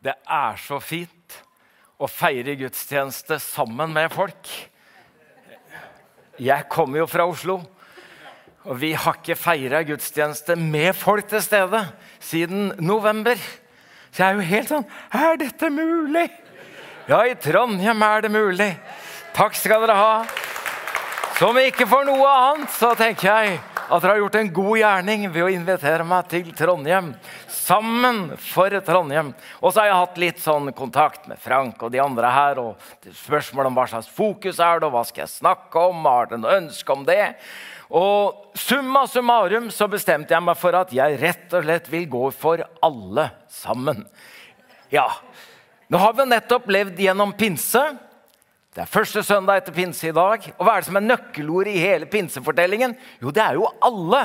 Det er så fint å feire gudstjeneste sammen med folk. Jeg kommer jo fra Oslo, og vi har ikke feira gudstjeneste med folk til stede siden november. Så jeg er jo helt sånn Er dette mulig? Ja, i Trondheim er det mulig. Takk skal dere ha. Som ikke for noe annet, så tenker jeg at dere har gjort en god gjerning ved å invitere meg til Trondheim. Sammen for Trondheim. Og så har jeg hatt litt sånn kontakt med Frank og de andre her. og Spørsmål om hva slags fokus er det, og hva skal jeg snakke om? Har dere noe ønske om det? Og summa summarum så bestemte jeg meg for at jeg rett og slett vil gå for alle sammen. Ja, nå har vi nettopp levd gjennom pinse. Det er første søndag etter pinse i dag. Og hva er det som er nøkkelordet i hele pinsefortellingen? Jo, det er jo alle.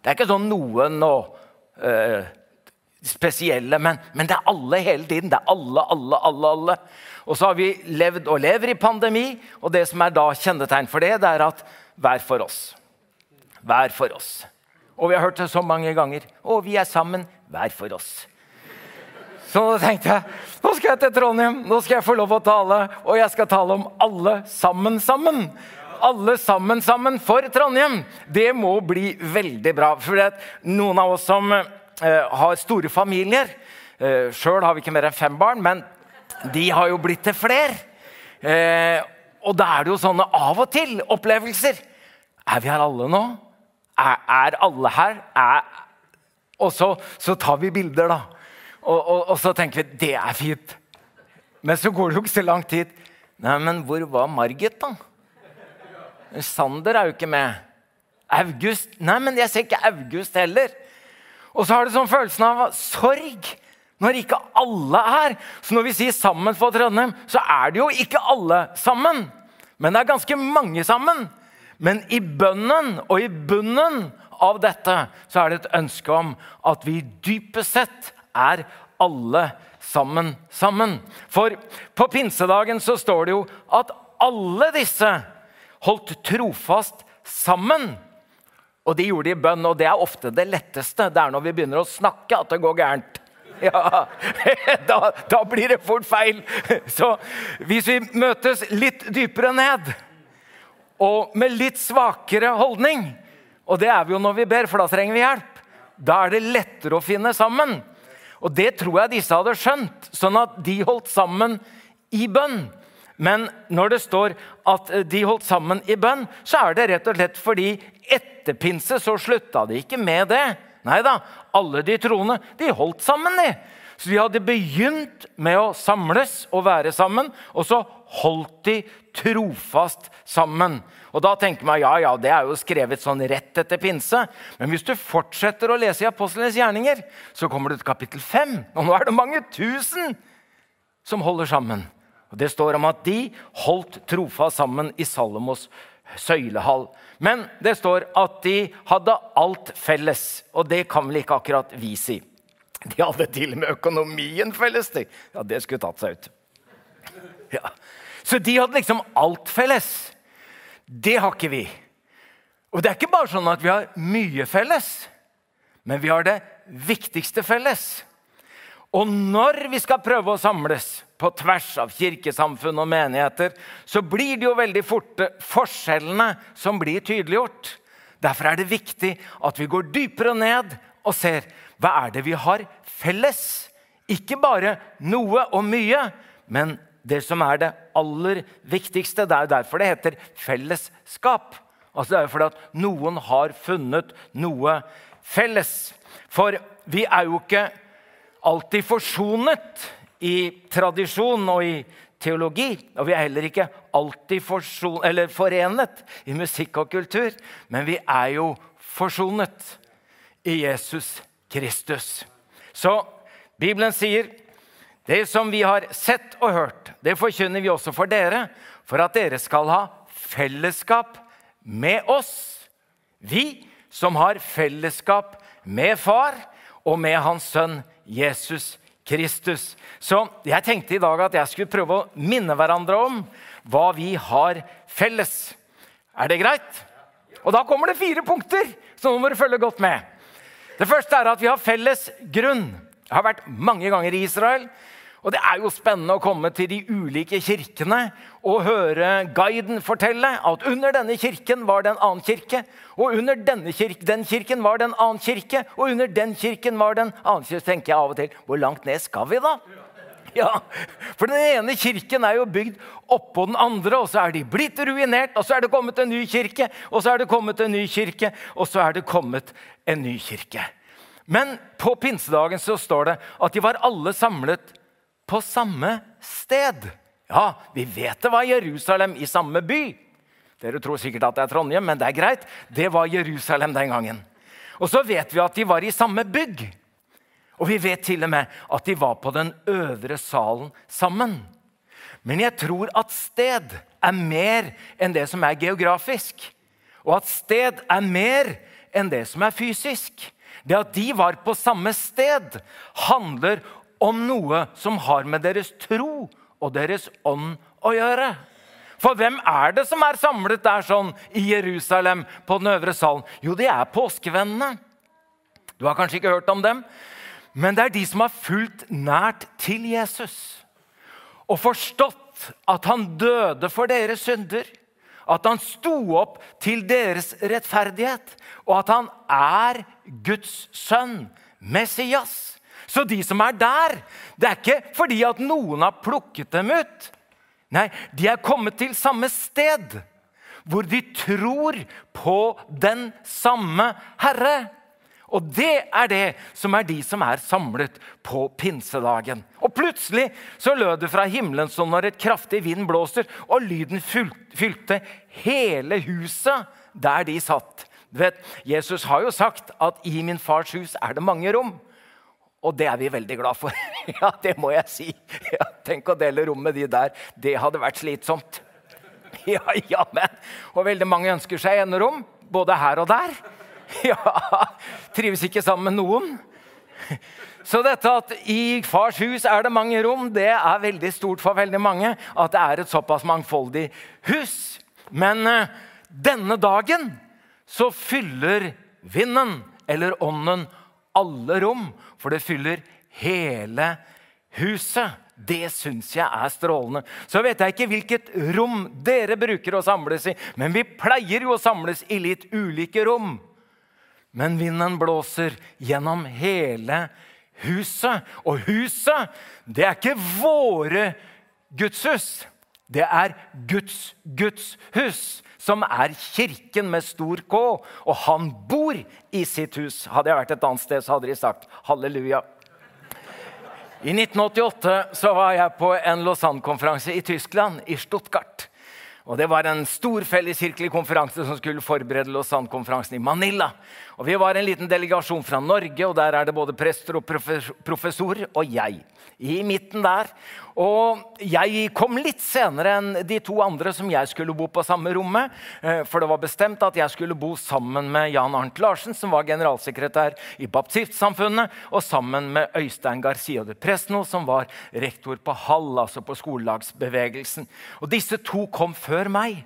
Det er ikke sånn noen og øh, spesielle, men, men, det er alle hele tiden. Det er alle, alle, alle. alle. Og så har vi levd og lever i pandemi, og det som er da kjennetegn for det, det er at hver for oss. Hver for oss. Og vi har hørt det så mange ganger. Og vi er sammen hver for oss. Så da tenkte jeg nå skal jeg til Trondheim, nå skal jeg få lov å tale. Og jeg skal tale om alle sammen sammen. Alle sammen sammen for Trondheim. Det må bli veldig bra. For noen av oss som eh, har store familier eh, Sjøl har vi ikke mer enn fem barn, men de har jo blitt til flere. Eh, og da er det jo sånne av og til opplevelser. Er vi her alle nå? Er, er alle her? Er, og så, så tar vi bilder, da. Og, og, og, så tenker vi det er fint. Men så går det jo ikke så lang tid. Nei, men hvor var Margit, da? Sander er jo ikke med. August Nei, men jeg ser ikke August heller. Og så har du sånn følelsen av sorg når ikke alle er. her. Så når vi sier 'sammen for Trondheim', så er det jo ikke alle sammen. Men det er ganske mange sammen. Men i bønnen og i bunnen av dette så er det et ønske om at vi dypest sett er alle sammen sammen. For på pinsedagen så står det jo at alle disse holdt trofast sammen. Og de gjorde det i bønn, og det er ofte det letteste. Det er når vi begynner å snakke at det går gærent. Ja, da, da blir det fort feil. Så hvis vi møtes litt dypere ned, og med litt svakere holdning Og det er vi jo når vi ber, for da trenger vi hjelp. Da er det lettere å finne sammen. Og det tror jeg disse hadde skjønt, sånn at de holdt sammen i bønn. Men når det står at de holdt sammen i bønn, så er det rett og slett fordi etter pinse så slutta de ikke med det. Nei da, alle de troende de holdt sammen, de. Så de hadde begynt med å samles og være sammen, og så holdt de trofast sammen. Og da tenker man ja, ja, det er jo skrevet sånn rett etter pinse. Men hvis du fortsetter å lese i Apostlenes gjerninger, så kommer du til kapittel 5. Og nå er det mange tusen som holder sammen. Og Det står om at de holdt trofast sammen i Salomos søylehall. Men det står at de hadde alt felles, og det kan vel ikke akkurat vi si. De hadde til og med økonomien felles. Ja, det skulle tatt seg ut. Ja. Så de hadde liksom alt felles. Det har ikke vi. Og det er ikke bare sånn at vi har mye felles, men vi har det viktigste felles. Og når vi skal prøve å samles på tvers av kirkesamfunn og menigheter, så blir det jo veldig forte forskjellene som blir tydeliggjort. Derfor er det viktig at vi går dypere ned og ser hva er det vi har felles. Ikke bare noe og mye, men det som er det aller viktigste. Det er jo derfor det heter fellesskap. Altså Det er jo fordi at noen har funnet noe felles. For vi er jo ikke alltid forsonet i tradisjon og i teologi. Og vi er heller ikke alltid forson, forenet i musikk og kultur. Men vi er jo forsonet i Jesus Kristus. Så Bibelen sier det som vi har sett og hørt, det forkynner vi også for dere, for at dere skal ha fellesskap med oss. Vi som har fellesskap med Far og med Hans Sønn Jesus Kristus. Så jeg tenkte i dag at jeg skulle prøve å minne hverandre om hva vi har felles. Er det greit? Og da kommer det fire punkter, så nå må du følge godt med. Det første er at vi har felles grunn. Jeg har vært mange ganger i Israel. Og Det er jo spennende å komme til de ulike kirkene og høre guiden fortelle at under denne kirken var det en annen kirke. Og under denne kirken, den kirken var det en annen kirke, og under den kirken var det en annen kirke. Så tenker jeg av og til hvor langt ned skal vi, da? Ja, For den ene kirken er jo bygd oppå den andre, og så er de blitt ruinert. Og så er det kommet en ny kirke, og så er det kommet en ny kirke, og så er det kommet en ny kirke. Men på pinsedagen så står det at de var alle samlet på samme sted. Ja, vi vet det var Jerusalem i samme by. Dere tror sikkert at det er Trondheim, men det er greit. Det var Jerusalem den gangen. Og så vet vi at de var i samme bygg. Og vi vet til og med at de var på den øvre salen sammen. Men jeg tror at sted er mer enn det som er geografisk. Og at sted er mer enn det som er fysisk. Det at de var på samme sted, handler om noe som har med deres tro og deres ånd å gjøre. For hvem er det som er samlet der sånn i Jerusalem på den øvre salen? Jo, det er påskevennene. Du har kanskje ikke hørt om dem, men det er de som har fulgt nært til Jesus og forstått at han døde for deres synder, at han sto opp til deres rettferdighet, og at han er Guds sønn, Messias. Så de som er der, det er ikke fordi at noen har plukket dem ut. Nei, de er kommet til samme sted, hvor de tror på den samme Herre. Og det er det som er de som er samlet på pinsedagen. Og plutselig så lød det fra himmelen som når et kraftig vind blåser, og lyden fylte hele huset der de satt. Du vet, Jesus har jo sagt at i min fars hus er det mange rom. Og det er vi veldig glad for. ja, det må jeg si. Ja, tenk å dele rom med de der. Det hadde vært slitsomt. Ja, ja, men. Og veldig mange ønsker seg enerom, både her og der. Ja, Trives ikke sammen med noen. Så dette at i fars hus er det mange rom, det er veldig stort for veldig mange. At det er et såpass mangfoldig hus. Men uh, denne dagen så fyller vinden, eller ånden, alle rom, for det fyller hele huset. Det syns jeg er strålende. Så vet jeg ikke hvilket rom dere bruker å samles i, men vi pleier jo å samles i litt ulike rom. Men vinden blåser gjennom hele huset. Og huset, det er ikke våre gudshus. Det er Guds Guds hus som er kirken med stor K. Og han bor i sitt hus. Hadde jeg vært et annet sted, så hadde de sagt halleluja. I 1988 så var jeg på en Lausanne-konferanse i Tyskland, i Stuttgart. Og Det var en stor felleskirkelig konferanse som skulle forberede Lausanne-konferansen i Manila. Og Vi var en liten delegasjon fra Norge, og der er det både prester og professorer og jeg. I midten der. Og jeg kom litt senere enn de to andre som jeg skulle bo på samme rommet. Eh, for det var bestemt at jeg skulle bo sammen med Jan Arnt Larsen, som var generalsekretær i Baptistsamfunnet, og sammen med Øystein Garcia de Presno, som var rektor på Hall, altså på skolelagsbevegelsen. Og disse to kom før meg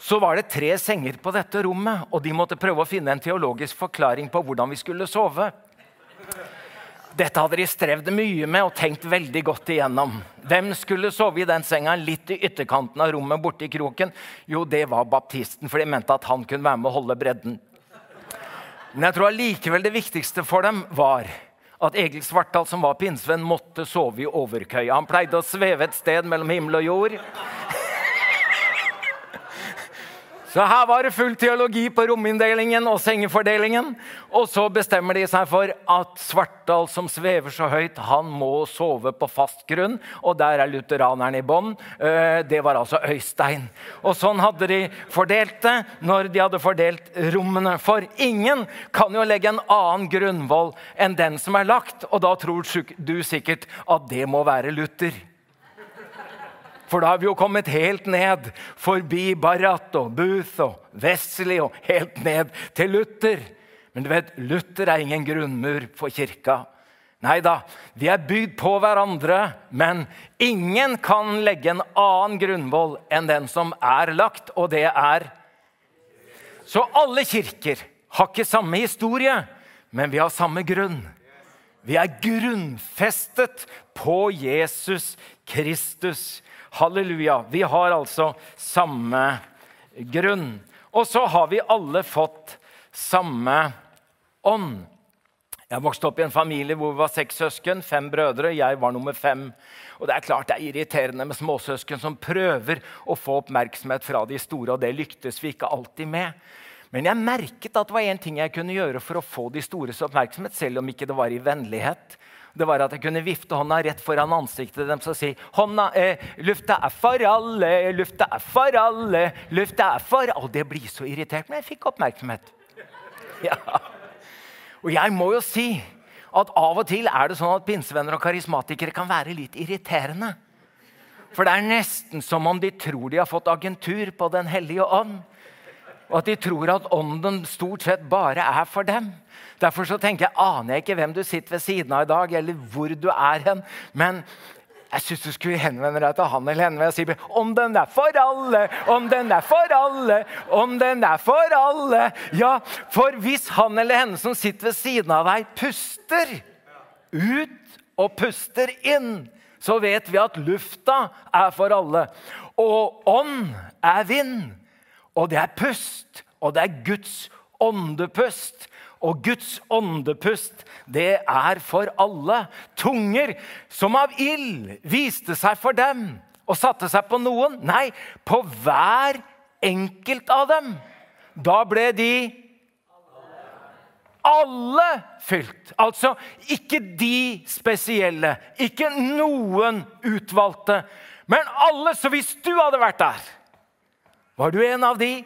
så var det tre senger på dette rommet, og de måtte prøve å finne en teologisk forklaring på hvordan vi skulle sove. Dette hadde de strevd mye med og tenkt veldig godt igjennom. Hvem skulle sove i den senga litt i ytterkanten av rommet borte i kroken? Jo, det var baptisten, for de mente at han kunne være med å holde bredden. Men jeg tror allikevel det viktigste for dem var at Egil Svartdal, som var pinnsvenn, måtte sove i overkøya. Han pleide å sveve et sted mellom himmel og jord. Så her var det full teologi på rominndelingen og sengefordelingen. Og så bestemmer de seg for at Svartdal, som svever så høyt, han må sove på fast grunn. Og der er lutheraneren i bånn. Eh, det var altså Øystein. Og sånn hadde de fordelt det når de hadde fordelt rommene. For ingen kan jo legge en annen grunnvoll enn den som er lagt. Og da tror du sikkert at det må være Luther. For da har vi jo kommet helt ned forbi Barrat og Booth og Wesley og helt ned til Luther. Men du vet, Luther er ingen grunnmur for kirka. Nei da, vi er bygd på hverandre, men ingen kan legge en annen grunnvoll enn den som er lagt, og det er Så alle kirker har ikke samme historie, men vi har samme grunn. Vi er grunnfestet på Jesus Kristus. Halleluja. Vi har altså samme grunn. Og så har vi alle fått samme ånd. Jeg vokste opp i en familie hvor vi var seks søsken, fem brødre. Jeg var nummer fem. Og Det er klart det er irriterende med småsøsken som prøver å få oppmerksomhet fra de store, og det lyktes vi ikke alltid med. Men jeg merket at det var én ting jeg kunne gjøre for å få de stores oppmerksomhet, selv om ikke det var i vennlighet. Det var at jeg kunne vifte hånda rett foran ansiktet deres og si hånda, eh, 'Lufta er for alle, lufta er for alle, lufta er for alle.' Og det blir så irritert, men jeg fikk oppmerksomhet. Ja. Og jeg må jo si at av og til er det sånn at pinsevenner og karismatikere kan være litt irriterende. For det er nesten som om de tror de har fått agentur på Den hellige ånd og at de tror at ånden stort sett bare er for dem. Derfor så tenker jeg, aner jeg ikke hvem du sitter ved siden av i dag, eller hvor du er hen. Men jeg syns du skulle henvende deg til han eller henne og si om den er for alle, om den er for alle, om den er for alle. Ja, for hvis han eller henne som sitter ved siden av deg, puster ut og puster inn, så vet vi at lufta er for alle. Og ånd er vind. Og det er pust, og det er Guds åndepust. Og Guds åndepust, det er for alle. Tunger som av ild viste seg for dem og satte seg på noen. Nei, på hver enkelt av dem. Da ble de alle fylt. Altså ikke de spesielle, ikke noen utvalgte, men alle. Så hvis du hadde vært der var du en av de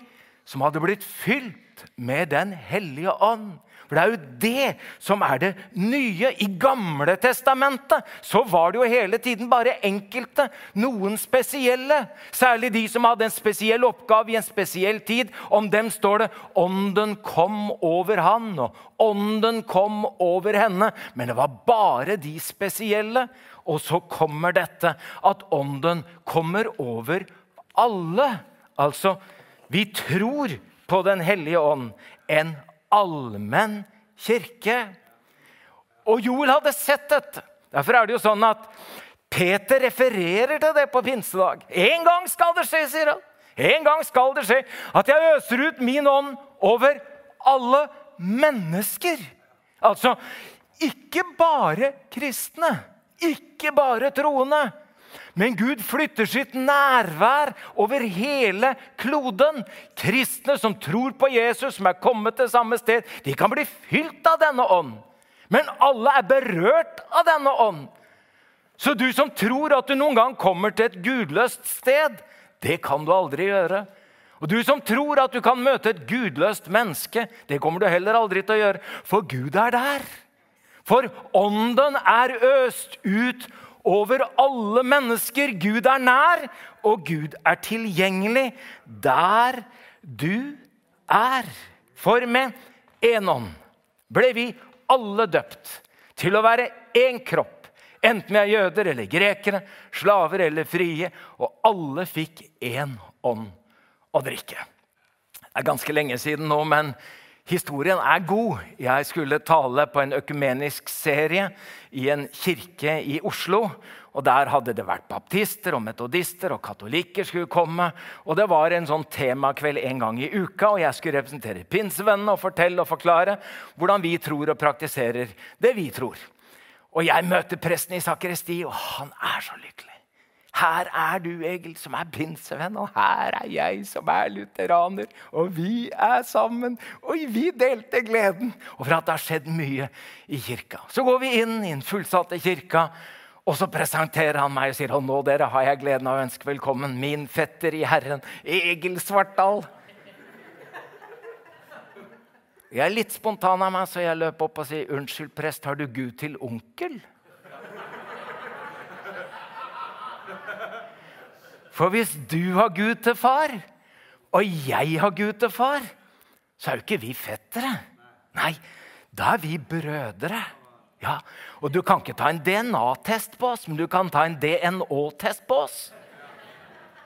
som hadde blitt fylt med Den hellige ånd. For det er jo det som er det nye. I Gamle testamentet så var det jo hele tiden bare enkelte, noen spesielle. Særlig de som hadde en spesiell oppgave i en spesiell tid. Om dem står det 'Ånden kom over han', og 'Ånden kom over henne'. Men det var bare de spesielle. Og så kommer dette at Ånden kommer over alle. Altså, vi tror på Den hellige ånd, en allmenn kirke. Og Joel hadde sett dette. Derfor er det jo sånn at Peter refererer til det på pinsedag. En gang skal det skje, sier han. En gang skal det skje at jeg øser ut min ånd over alle mennesker. Altså ikke bare kristne, ikke bare troende, men Gud flytter sitt nærvær over hele kloden. Kristne som tror på Jesus, som er kommet til samme sted, de kan bli fylt av denne ånd. Men alle er berørt av denne ånd. Så du som tror at du noen gang kommer til et gudløst sted, det kan du aldri gjøre. Og du som tror at du kan møte et gudløst menneske, det kommer du heller aldri til å gjøre, for Gud er der. For ånden er øst ut over alle mennesker. Gud er nær, og Gud er tilgjengelig der du er. For med én ånd ble vi alle døpt til å være én kropp. Enten vi er jøder eller grekere, slaver eller frie. Og alle fikk én ånd å drikke. Det er ganske lenge siden nå, men Historien er god. Jeg skulle tale på en økumenisk serie i en kirke i Oslo. og Der hadde det vært baptister og metodister og katolikker skulle komme. og Det var en sånn temakveld en gang i uka, og jeg skulle representere pinsevennene og fortelle og forklare hvordan vi tror og praktiserer det vi tror. Og Jeg møter presten i sakristi, og han er så lykkelig. Her er du, Egil, som er pinsevenn, og her er jeg, som er lutheraner. Og vi er sammen, og vi delte gleden over at det har skjedd mye i kirka. Så går vi inn i den fullsatte kirka, og så presenterer han meg og sier og nå dere har jeg gleden av å ønske velkommen min fetter i Herren, Egil Svartdal. Jeg er litt spontan av meg, så jeg løper opp og sier, 'Unnskyld, prest, har du Gud til onkel?' For hvis du har Gud til far, og jeg har Gud til far, så er jo ikke vi fettere. Nei, da er vi brødre. Ja, Og du kan ikke ta en DNA-test på oss, men du kan ta en DNÅ-test på oss.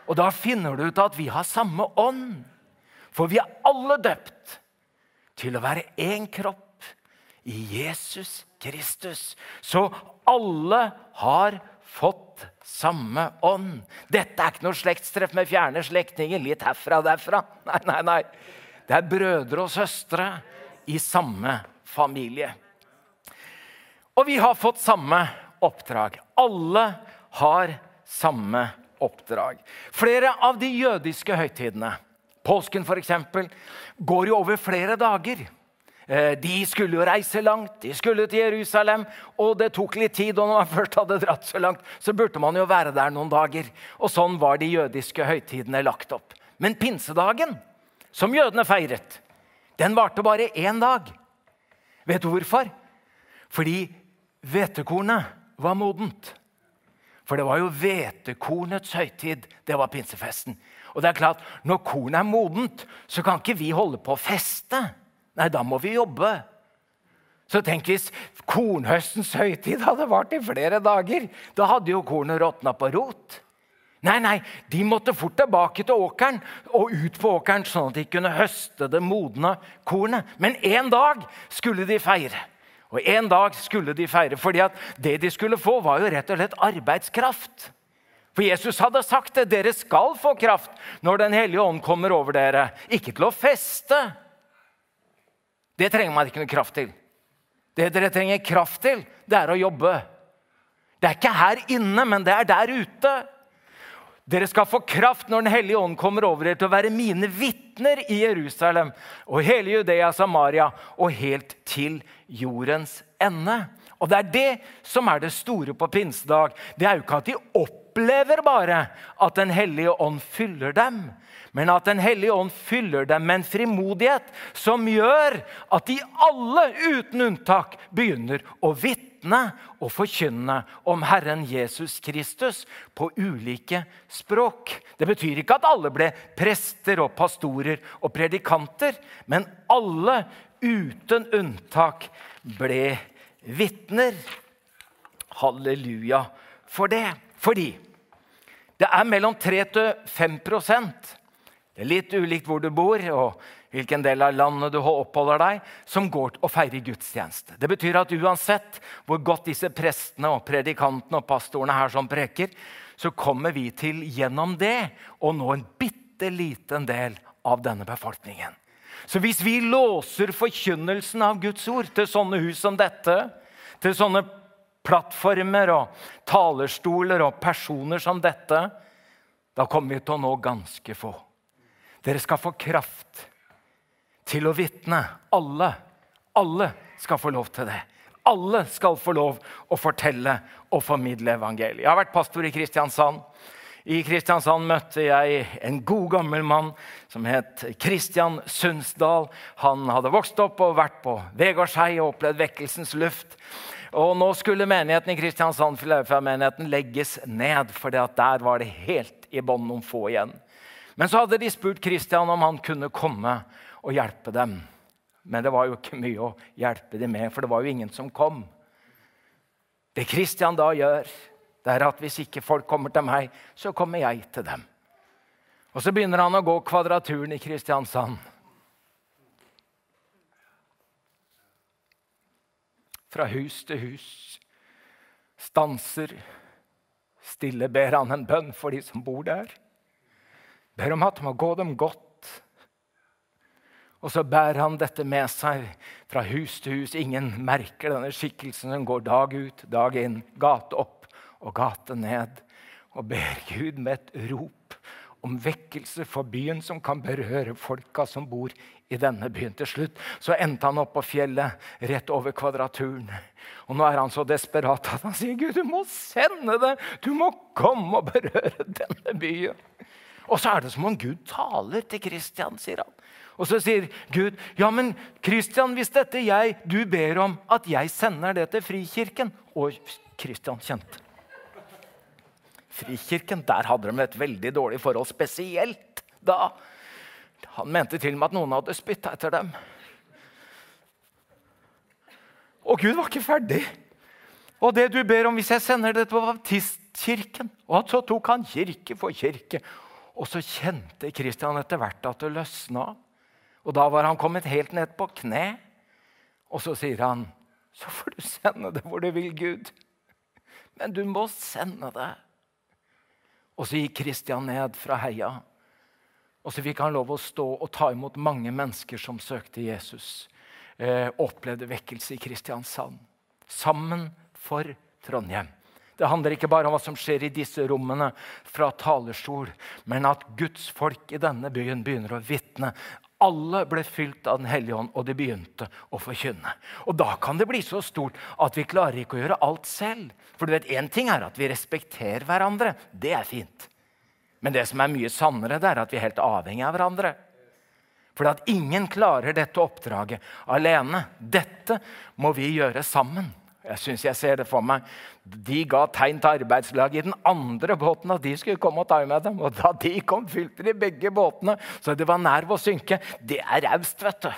Og da finner du ut at vi har samme ånd. For vi er alle døpt til å være én kropp i Jesus Kristus. Så alle har fått samme ånd. Dette er ikke noe slektstreff med fjerne slektninger litt herfra og derfra. Nei, nei, nei. Det er brødre og søstre i samme familie. Og vi har fått samme oppdrag. Alle har samme oppdrag. Flere av de jødiske høytidene, påsken f.eks., går jo over flere dager. Eh, de skulle jo reise langt, de skulle til Jerusalem, og det tok litt tid. Og når man først hadde dratt så langt, så burde man jo være der noen dager. Og sånn var de jødiske høytidene lagt opp. Men pinsedagen, som jødene feiret, den varte bare én dag. Vet du hvorfor? Fordi hvetekornet var modent. For det var jo hvetekornets høytid. Det var pinsefesten. Og det er klart, Når kornet er modent, så kan ikke vi holde på å feste. Nei, da må vi jobbe. Så tenk hvis kornhøstens høytid hadde vart i flere dager. Da hadde jo kornet råtna på rot. Nei, nei, de måtte fort tilbake til åkeren og ut på åkeren, sånn at de kunne høste det modne kornet. Men én dag skulle de feire. Og en dag skulle de feire, fordi at det de skulle få, var jo rett og slett arbeidskraft. For Jesus hadde sagt det. Dere skal få kraft når Den hellige ånd kommer over dere. Ikke til å feste, det trenger man ikke noe kraft til. Det dere trenger kraft til, det er å jobbe. Det er ikke her inne, men det er der ute. Dere skal få kraft når Den hellige ånd kommer over dere til å være mine vitner i Jerusalem og hele Judea, Samaria og helt til jordens ende. Og Det er det som er det store på pinsedag. Det er jo ikke at de opplever bare at Den hellige ånd fyller dem men at Den hellige ånd fyller dem med en frimodighet som gjør at de alle uten unntak begynner å vitne og forkynne om Herren Jesus Kristus på ulike språk. Det betyr ikke at alle ble prester og pastorer og predikanter, men alle uten unntak ble vitner. Halleluja for det. Fordi det er mellom 3 til 5 det er litt ulikt hvor du bor og hvilken del av landet du oppholder deg, som går til å feire gudstjeneste. Det betyr at uansett hvor godt disse prestene og predikantene og pastorene her som preker, så kommer vi til gjennom det å nå en bitte liten del av denne befolkningen. Så hvis vi låser forkynnelsen av Guds ord til sånne hus som dette, til sånne plattformer og talerstoler og personer som dette, da kommer vi til å nå ganske få. Dere skal få kraft til å vitne. Alle. Alle skal få lov til det. Alle skal få lov å fortelle og formidle evangeliet. Jeg har vært pastor i Kristiansand. I Kristiansand møtte jeg en god, gammel mann som het Kristian Sundsdal. Han hadde vokst opp og vært på Vegårshei og opplevd vekkelsens luft. Og Nå skulle menigheten i Kristiansand menigheten legges ned, for der var det helt i bånn noen få igjen. Men så hadde de spurt Kristian om han kunne komme og hjelpe dem. Men det var jo ikke mye å hjelpe dem med, for det var jo ingen som kom. Det Kristian da gjør, det er at hvis ikke folk kommer til meg, så kommer jeg til dem. Og så begynner han å gå Kvadraturen i Kristiansand. Fra hus til hus. Stanser. Stille ber han en bønn for de som bor der. Ber om at det må gå dem godt. Og så bærer han dette med seg fra hus til hus. Ingen merker denne skikkelsen som går dag ut, dag inn, gate opp og gate ned. Og ber Gud med et rop om vekkelse for byen som kan berøre folka som bor i denne byen. Til slutt så endte han opp på fjellet rett over Kvadraturen. Og nå er han så desperat at han sier, 'Gud, du må sende det! Du må komme og berøre denne byen!' Og så er det som om Gud taler til Kristian, sier han. Og så sier Gud, ja, men Kristian, hvis dette jeg, du ber om at jeg sender det til Frikirken Og Kristian kjente. Frikirken, der hadde de et veldig dårlig forhold, spesielt da. Han mente til og med at noen hadde spytta etter dem. Og Gud var ikke ferdig. Og det du ber om hvis jeg sender det til baptistkirken Og så tok han kirke for kirke. Og så kjente Kristian etter hvert at det løsna. Og da var han kommet helt ned på kne. Og så sier han, så får du sende det hvor du vil, Gud. Men du må sende det. Og så gikk Kristian ned fra heia. Og så fikk han lov å stå og ta imot mange mennesker som søkte Jesus. Eh, opplevde vekkelse i Kristiansand. Sammen for Trondheim. Det handler ikke bare om hva som skjer i disse rommene fra talerstol, men at Guds folk i denne byen begynner å vitne. Alle ble fylt av Den hellige ånd, og de begynte å forkynne. Og Da kan det bli så stort at vi klarer ikke å gjøre alt selv. For du vet, Én ting er at vi respekterer hverandre. Det er fint. Men det som er mye sannere, det er at vi er helt avhengig av hverandre. For at ingen klarer dette oppdraget alene. Dette må vi gjøre sammen. Jeg synes jeg ser det for meg. De ga tegn til arbeidslaget i den andre båten at de skulle komme og ta med dem. Og da de kom, fylte de begge båtene, så det var nær ved å synke. Det er raust, vet du.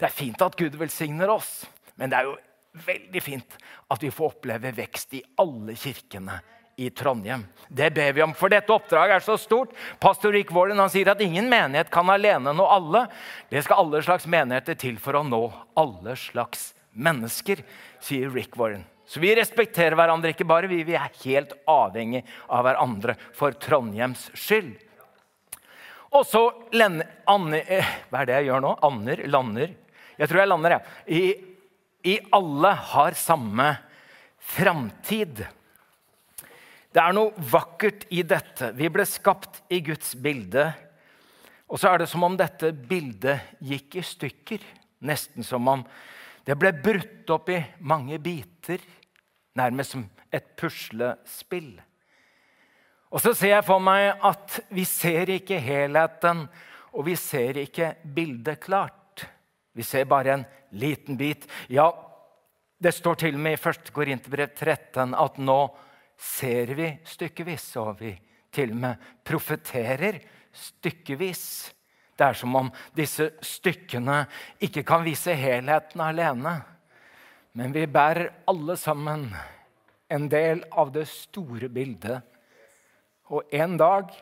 Det er fint at Gud velsigner oss, men det er jo veldig fint at vi får oppleve vekst i alle kirkene i Trondheim. Det ber vi om, for dette oppdraget er så stort. Pastor Rick Warren han sier at ingen menighet kan alene nå alle. Det skal alle slags menigheter til for å nå alle slags mennesker sier Rick Warren. Så vi respekterer hverandre ikke bare, vi, vi er helt avhengig av hverandre for Trondheims skyld. Og så Anne, eh, Hva er det jeg gjør nå? Anner? Lander? Jeg tror jeg lander, jeg. I, I, alle har samme framtid. Det er noe vakkert i dette. Vi ble skapt i Guds bilde. Og så er det som om dette bildet gikk i stykker. Nesten som om det ble brutt opp i mange biter, nærmest som et puslespill. Og så ser jeg for meg at vi ser ikke helheten, og vi ser ikke bildet klart. Vi ser bare en liten bit. Ja, det står til og med i 1. Korinterbrev 13 at nå ser vi stykkevis, og vi til og med profeterer stykkevis. Det er som om disse stykkene ikke kan vise helheten alene. Men vi bærer alle sammen en del av det store bildet. Og en dag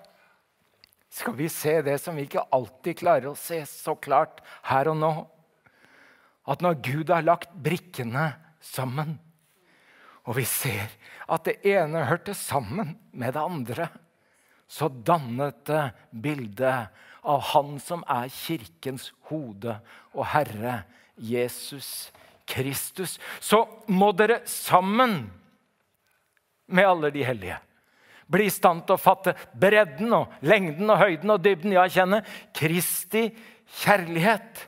skal vi se det som vi ikke alltid klarer å se så klart her og nå. At når Gud har lagt brikkene sammen, og vi ser at det ene hørte sammen med det andre, så dannet det bildet av Han som er kirkens hode og Herre, Jesus Kristus. Så må dere sammen med alle de hellige bli i stand til å fatte bredden og lengden og høyden og dybden. Ja, kjenne Kristi kjærlighet,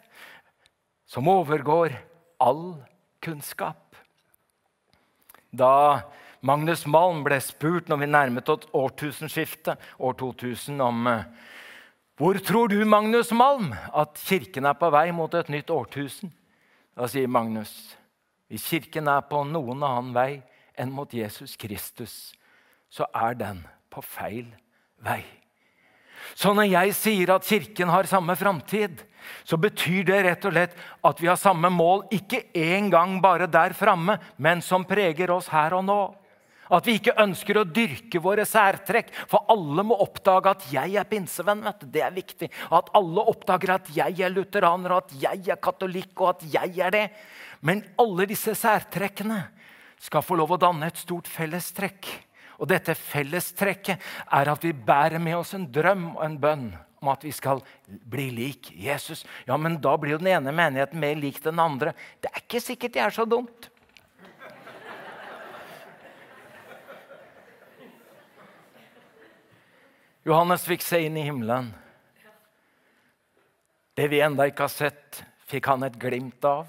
som overgår all kunnskap. Da Magnus Malm ble spurt når vi nærmet oss årtusenskiftet, år 2000, om eh, hvor tror du, Magnus Malm, at Kirken er på vei mot et nytt årtusen? Da sier Magnus, hvis Kirken er på noen annen vei enn mot Jesus Kristus, så er den på feil vei. Så når jeg sier at Kirken har samme framtid, så betyr det rett og slett at vi har samme mål, ikke engang bare der framme, men som preger oss her og nå. At vi ikke ønsker å dyrke våre særtrekk. For alle må oppdage at jeg er pinsevenn. vet du. Det er viktig. At alle oppdager at jeg er lutheraner, og at jeg er katolikk, og at jeg er det. Men alle disse særtrekkene skal få lov å danne et stort fellestrekk. Og dette fellestrekket er at vi bærer med oss en drøm og en bønn om at vi skal bli lik Jesus. Ja, men da blir jo den ene menigheten mer lik den andre. Det er ikke sikkert det er så dumt. Johannes fikk se inn i himmelen. Det vi enda ikke har sett, fikk han et glimt av.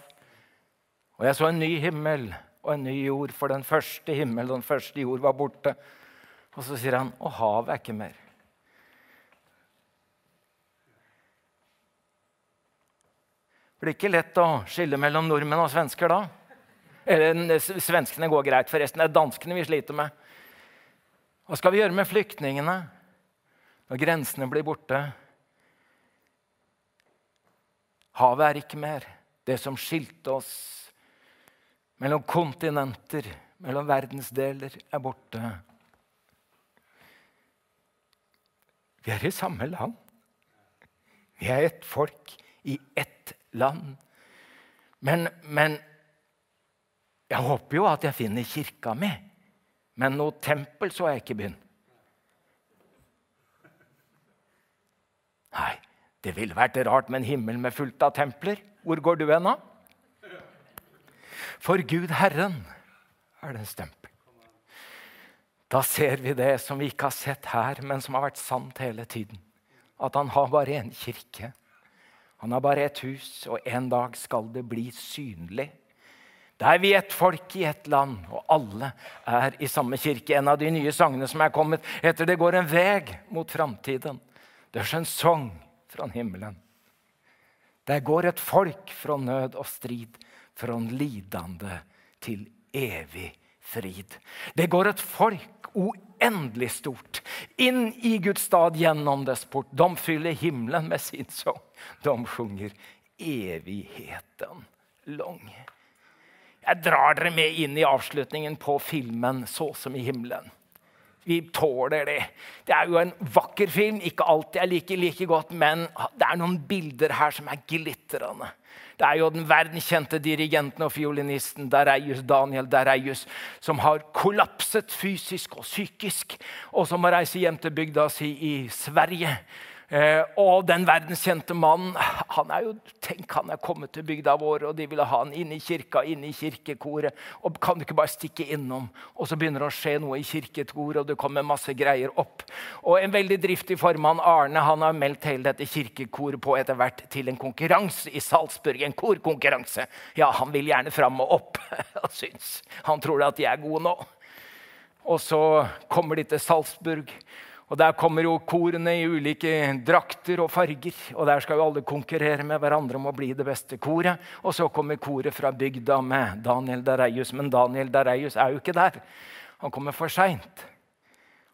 Og jeg så en ny himmel og en ny jord, for den første himmel og den første jord var borte. Og så sier han, og havet er ikke mer. Det blir ikke lett å skille mellom nordmenn og svensker da. Eller, svenskene går greit, forresten. Det er danskene vi sliter med. Hva skal vi gjøre med flyktningene? Når grensene blir borte Havet er ikke mer. Det som skilte oss mellom kontinenter, mellom verdensdeler, er borte. Vi er i samme land. Vi er ett folk i ett land. Men, men Jeg håper jo at jeg finner kirka mi, men noe tempel så jeg ikke begynt. Nei, det ville vært rart med en himmel med fullt av templer. Hvor går du hen, da? For Gud Herren er det en stempel. Da ser vi det som vi ikke har sett her, men som har vært sant hele tiden. At han har bare én kirke. Han har bare ett hus, og en dag skal det bli synlig. Da er vi ett folk i ett land, og alle er i samme kirke. En av de nye sangene som er kommet, heter 'Det går en veg mot framtiden'. Er en sang fra himmelen. Der går et folk fra nød og strid, fra lidende til evig frid. Det går et folk uendelig stort inn i Guds stad gjennom dess port. De fyller himmelen med sin sang. De sjunger evigheten lang. Jeg drar dere med inn i avslutningen på filmen 'Så som i himmelen'. Vi tåler det. Det er jo en vakker film. Ikke alltid jeg liker like godt, men det er noen bilder her som er glitrende. Det er jo den verdenskjente dirigenten og fiolinisten Dareius, Daniel Dareius som har kollapset fysisk og psykisk, og som må reise hjem til bygda si i Sverige og den verdenskjente mannen han er jo, Tenk, han er kommet til bygda vår, og de ville ha han inn i kirka, inn i kirkekoret. og Kan du ikke bare stikke innom? Og så begynner det å skje noe i kirkekoret, og det kommer masse greier opp. Og En veldig driftig formann, Arne, han har meldt hele dette kirkekoret på etter hvert til en konkurranse i Salzburg. En korkonkurranse. Ja, han vil gjerne fram og opp. Han syns. Han tror at de er gode nå. Og så kommer de til Salzburg. Og Der kommer jo korene i ulike drakter og farger. og Der skal jo alle konkurrere med hverandre om å bli det beste koret. Og så kommer koret fra bygda med Daniel Dareius. Men Daniel Dareius er jo ikke der. Han kommer for seint.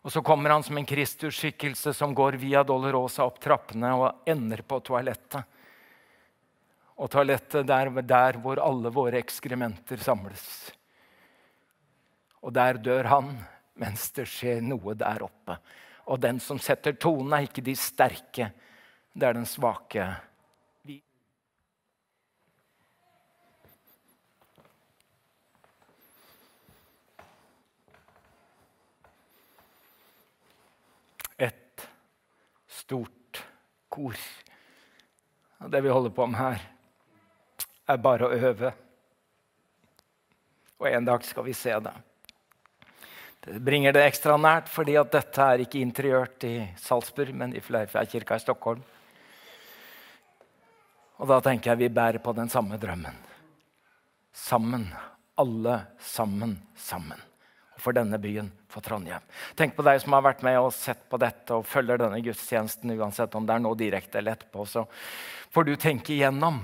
Og så kommer han som en Kristus-skikkelse som går via Dolorosa opp trappene og ender på toalettet. Og toalettet der, der hvor alle våre ekskrementer samles. Og der dør han mens det skjer noe der oppe. Og den som setter tonen, er ikke de sterke, det er den svake. Et stort kor. Og det vi holder på med her, er bare å øve. Og en dag skal vi se det. Bringer det ekstra nært, fordi at dette er ikke interiørt i Salzburg, men i Fleifjærkirka i Stockholm. Og da tenker jeg vi bærer på den samme drømmen. Sammen. Alle sammen sammen. Og for denne byen, for Trondheim. Tenk på deg som har vært med og sett på dette og følger denne gudstjenesten, uansett om det er nå direkte eller etterpå. Så får du tenke igjennom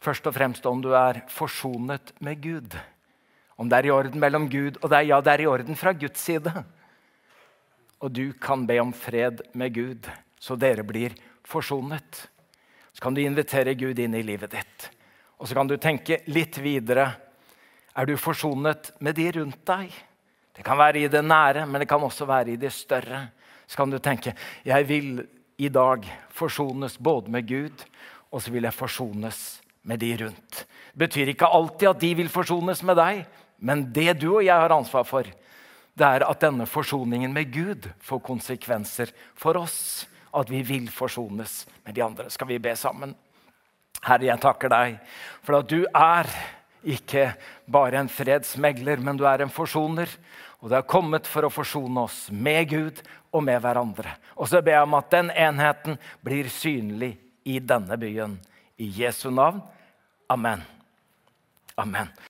først og fremst om du er forsonet med Gud. Om det er i orden mellom Gud og deg. Ja, det er i orden fra Guds side. Og du kan be om fred med Gud, så dere blir forsonet. Så kan du invitere Gud inn i livet ditt. Og så kan du tenke litt videre. Er du forsonet med de rundt deg? Det kan være i det nære, men det kan også være i det større. Så kan du tenke jeg vil i dag forsones både med Gud og så vil jeg forsones med de rundt. Det betyr ikke alltid at de vil forsones med deg, men det du og jeg har ansvar for, det er at denne forsoningen med Gud får konsekvenser for oss. At vi vil forsones med de andre. Skal vi be sammen? Herre, jeg takker deg for at du er ikke bare en fredsmegler, men du er en forsoner. Og du er kommet for å forsone oss med Gud og med hverandre. Og så ber jeg om at den enheten blir synlig i denne byen. I Jesu navn. Amen. Amen.